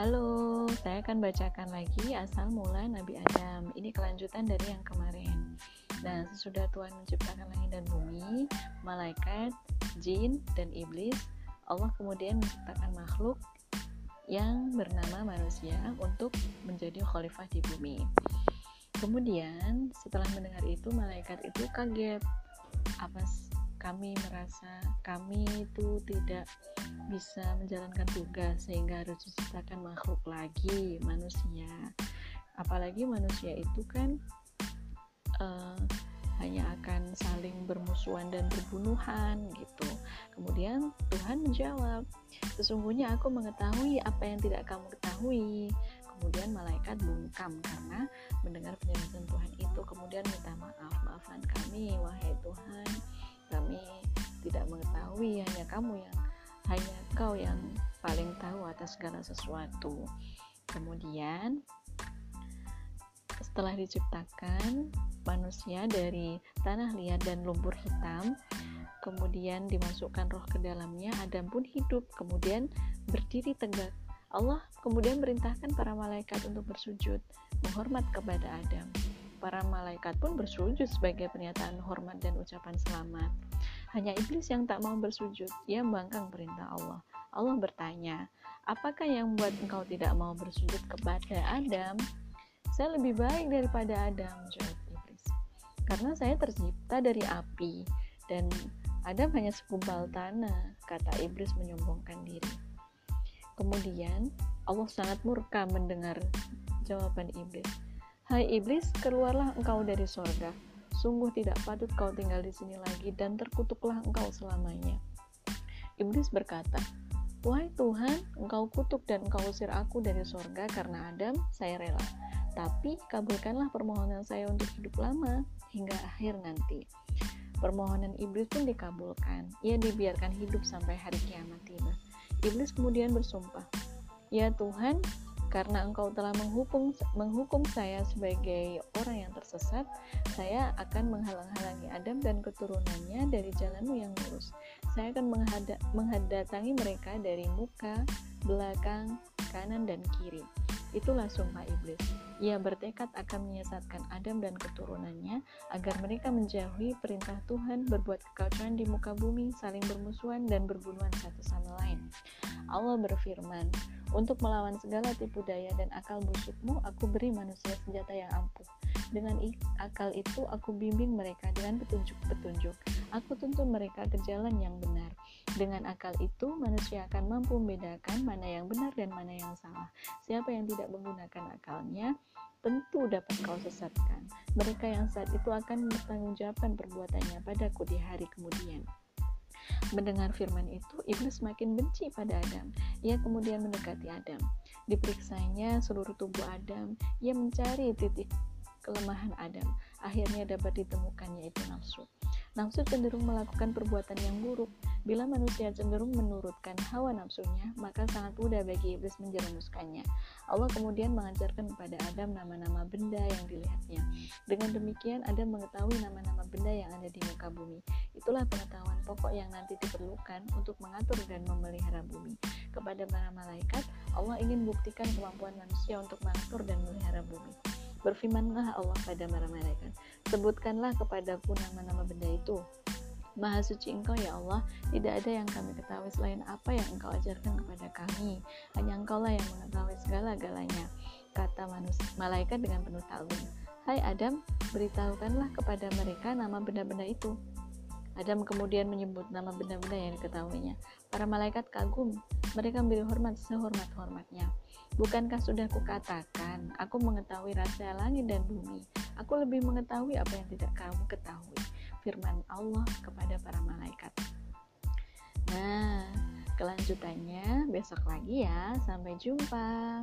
Halo, saya akan bacakan lagi asal mula Nabi Adam. Ini kelanjutan dari yang kemarin. Nah, sesudah Tuhan menciptakan langit dan bumi, malaikat, jin, dan iblis, Allah kemudian menciptakan makhluk yang bernama manusia untuk menjadi khalifah di bumi. Kemudian, setelah mendengar itu, malaikat itu kaget. Apa kami merasa kami itu tidak bisa menjalankan tugas sehingga harus diciptakan makhluk lagi manusia. Apalagi manusia itu kan uh, hanya akan saling bermusuhan dan berbunuhan gitu. Kemudian Tuhan menjawab sesungguhnya aku mengetahui apa yang tidak kamu ketahui. Kemudian malaikat bungkam karena mendengar penjelasan Tuhan itu. Kemudian minta maaf maafkan kami wahai Tuhan. Kami tidak mengetahui hanya kamu yang hanya kau yang paling tahu atas segala sesuatu. Kemudian setelah diciptakan manusia dari tanah liat dan lumpur hitam, kemudian dimasukkan roh ke dalamnya, Adam pun hidup, kemudian berdiri tegak. Allah kemudian merintahkan para malaikat untuk bersujud, menghormat kepada Adam. Para malaikat pun bersujud sebagai pernyataan hormat dan ucapan selamat. Hanya iblis yang tak mau bersujud, ia membangkang perintah Allah. Allah bertanya, apakah yang membuat engkau tidak mau bersujud kepada Adam? Saya lebih baik daripada Adam, jawab iblis. Karena saya tercipta dari api, dan Adam hanya segumpal tanah, kata iblis menyombongkan diri. Kemudian, Allah sangat murka mendengar jawaban iblis. Hai iblis, keluarlah engkau dari sorga Sungguh tidak patut kau tinggal di sini lagi dan terkutuklah engkau selamanya. Iblis berkata, Wahai Tuhan, engkau kutuk dan engkau usir aku dari sorga karena Adam, saya rela. Tapi kabulkanlah permohonan saya untuk hidup lama hingga akhir nanti. Permohonan iblis pun dikabulkan. Ia dibiarkan hidup sampai hari kiamat tiba. Iblis kemudian bersumpah, Ya Tuhan, karena engkau telah menghukum menghukum saya sebagai orang yang tersesat, saya akan menghalang-halangi Adam dan keturunannya dari jalanmu yang lurus. Saya akan menghada, menghadatangi mereka dari muka, belakang, kanan, dan kiri. Itulah sumpah iblis. Ia bertekad akan menyesatkan Adam dan keturunannya agar mereka menjauhi perintah Tuhan, berbuat kekacauan di muka bumi, saling bermusuhan, dan berbunuhan satu sama lain. Allah berfirman, untuk melawan segala tipu daya dan akal busukmu, aku beri manusia senjata yang ampuh. Dengan akal itu, aku bimbing mereka dengan petunjuk-petunjuk. Aku tuntun mereka ke jalan yang benar. Dengan akal itu, manusia akan mampu membedakan mana yang benar dan mana yang salah. Siapa yang tidak menggunakan akalnya, tentu dapat kau sesatkan. Mereka yang saat itu akan bertanggungjawabkan perbuatannya padaku di hari kemudian. Mendengar firman itu, iblis semakin benci pada Adam. Ia kemudian mendekati Adam. Diperiksanya seluruh tubuh Adam, ia mencari titik kelemahan Adam. Akhirnya dapat ditemukannya itu nafsu. Nafsu cenderung melakukan perbuatan yang buruk. Bila manusia cenderung menurutkan hawa nafsunya, maka sangat mudah bagi iblis menjerumuskannya. Allah kemudian mengajarkan kepada Adam nama-nama benda yang dilihatnya. Dengan demikian, Adam mengetahui nama-nama benda yang ada di muka bumi. Itulah pengetahuan pokok yang nanti diperlukan untuk mengatur dan memelihara bumi. Kepada para malaikat, Allah ingin buktikan kemampuan manusia untuk mengatur dan memelihara bumi. Berfirmanlah Allah pada para malaikat, sebutkanlah kepadaku nama-nama benda itu. Maha suci engkau ya Allah, tidak ada yang kami ketahui selain apa yang engkau ajarkan kepada kami. Hanya engkau lah yang mengetahui segala-galanya. Kata manusia, malaikat dengan penuh taklim. Hai Adam, beritahukanlah kepada mereka nama benda-benda itu. Adam kemudian menyebut nama benda-benda yang diketahuinya. Para malaikat kagum, mereka memberi hormat sehormat-hormatnya. Bukankah sudah kukatakan, aku mengetahui rahasia langit dan bumi. Aku lebih mengetahui apa yang tidak kamu ketahui. Firman Allah kepada para malaikat. Nah, kelanjutannya besok lagi ya. Sampai jumpa.